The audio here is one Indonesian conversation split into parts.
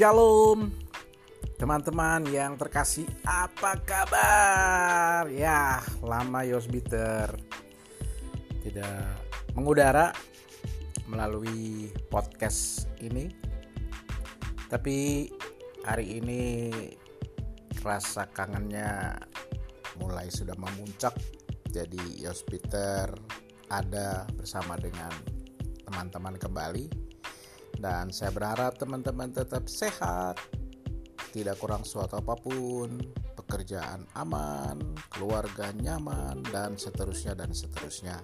Shalom teman-teman yang terkasih. Apa kabar? Ya lama Yosbiter tidak mengudara melalui podcast ini. Tapi hari ini rasa kangennya mulai sudah memuncak. Jadi Yosbiter ada bersama dengan teman-teman kembali dan saya berharap teman-teman tetap sehat tidak kurang suatu apa pun, pekerjaan aman, keluarga nyaman, dan seterusnya dan seterusnya.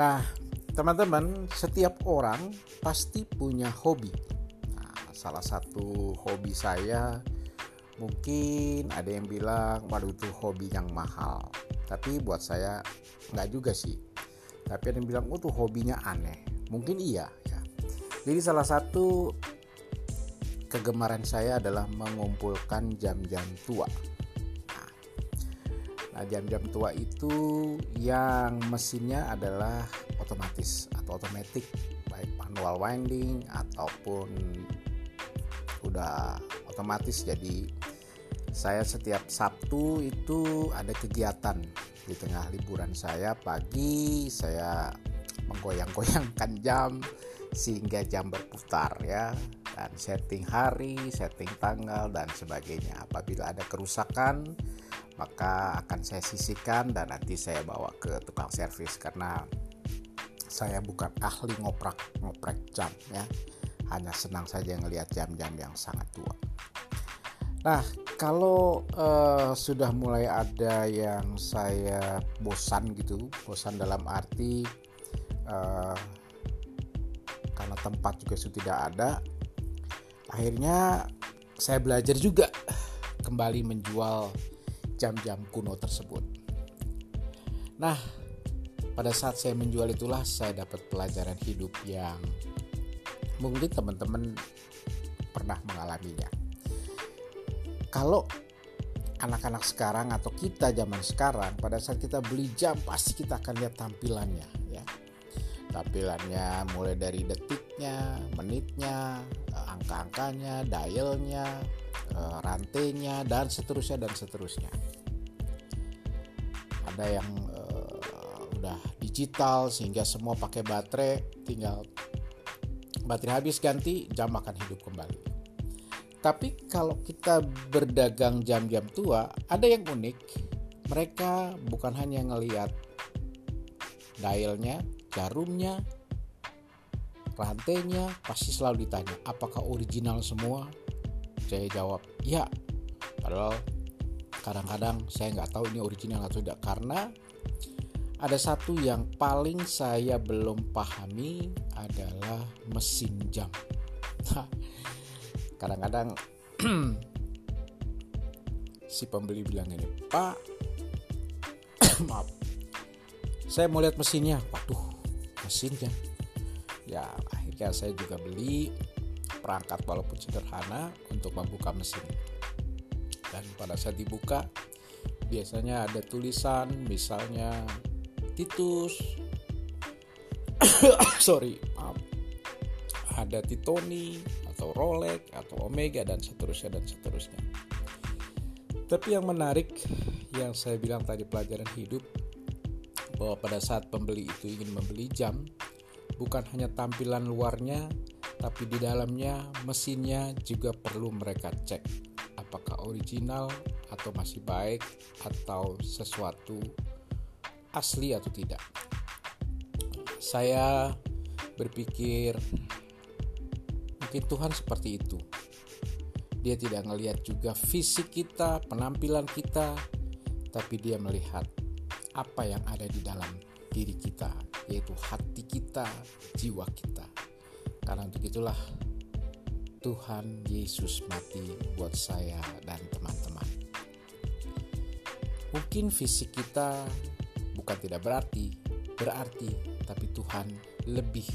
Nah, teman-teman, setiap orang pasti punya hobi. Nah, salah satu hobi saya mungkin ada yang bilang, waduh itu hobi yang mahal. Tapi buat saya nggak juga sih. Tapi ada yang bilang, oh tuh hobinya aneh. Mungkin iya ya. Jadi salah satu kegemaran saya adalah mengumpulkan jam-jam tua. Nah, jam-jam tua itu yang mesinnya adalah otomatis atau otomatis, baik manual winding ataupun udah otomatis. Jadi saya setiap Sabtu itu ada kegiatan di tengah liburan saya pagi saya menggoyang-goyangkan jam sehingga jam berputar ya dan setting hari, setting tanggal dan sebagainya. Apabila ada kerusakan, maka akan saya sisihkan dan nanti saya bawa ke tukang servis karena saya bukan ahli ngoprak ngoprek jam ya. Hanya senang saja ngelihat jam-jam yang sangat tua. Nah, kalau uh, sudah mulai ada yang saya bosan gitu, bosan dalam arti uh, karena tempat juga sudah tidak ada, akhirnya saya belajar juga kembali menjual jam-jam kuno tersebut. Nah, pada saat saya menjual itulah saya dapat pelajaran hidup yang mungkin teman-teman pernah mengalaminya. Kalau anak-anak sekarang atau kita zaman sekarang pada saat kita beli jam pasti kita akan lihat tampilannya ya. Tampilannya mulai dari detiknya, menitnya, angka-angkanya, dialnya, eh, rantainya, dan seterusnya dan seterusnya. Ada yang uh, udah digital sehingga semua pakai baterai, tinggal baterai habis ganti jam akan hidup kembali. Tapi kalau kita berdagang jam-jam tua, ada yang unik. Mereka bukan hanya ngelihat dialnya, jarumnya, rantainya pasti selalu ditanya apakah original semua? Saya jawab ya. Padahal kadang-kadang saya nggak tahu ini original atau tidak. Karena ada satu yang paling saya belum pahami adalah mesin jam. Kadang-kadang si pembeli bilang ini pak maaf saya mau lihat mesinnya. Waduh mesinnya ya akhirnya saya juga beli perangkat walaupun sederhana untuk membuka mesin. Dan pada saat dibuka biasanya ada tulisan misalnya Titus. Sorry maaf. Ada Titoni atau Rolex atau Omega dan seterusnya dan seterusnya. Tapi yang menarik yang saya bilang tadi pelajaran hidup bahwa pada saat pembeli itu ingin membeli jam bukan hanya tampilan luarnya, tapi di dalamnya mesinnya juga perlu mereka cek apakah original atau masih baik atau sesuatu asli atau tidak. Saya berpikir mungkin Tuhan seperti itu. Dia tidak melihat juga fisik kita, penampilan kita, tapi dia melihat apa yang ada di dalam diri kita, yaitu hati kita, jiwa kita. Karena untuk itulah Tuhan Yesus mati buat saya dan teman-teman. Mungkin fisik kita bukan tidak berarti, berarti, tapi Tuhan lebih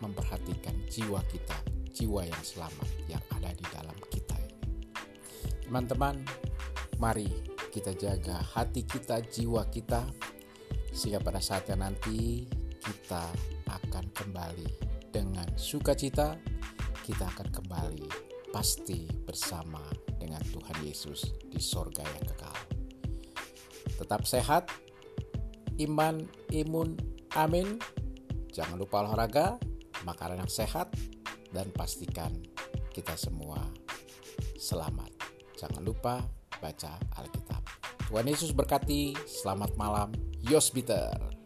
memperhatikan jiwa kita, jiwa yang selamat yang ada di dalam kita. Teman-teman, mari kita jaga hati kita, jiwa kita, sehingga pada saatnya nanti kita akan kembali dengan sukacita, kita akan kembali pasti bersama dengan Tuhan Yesus di sorga yang kekal. Tetap sehat, iman, imun, amin. Jangan lupa olahraga, makanan yang sehat, dan pastikan kita semua selamat. Jangan lupa baca Alkitab. Tuhan Yesus berkati, selamat malam, Yosbiter.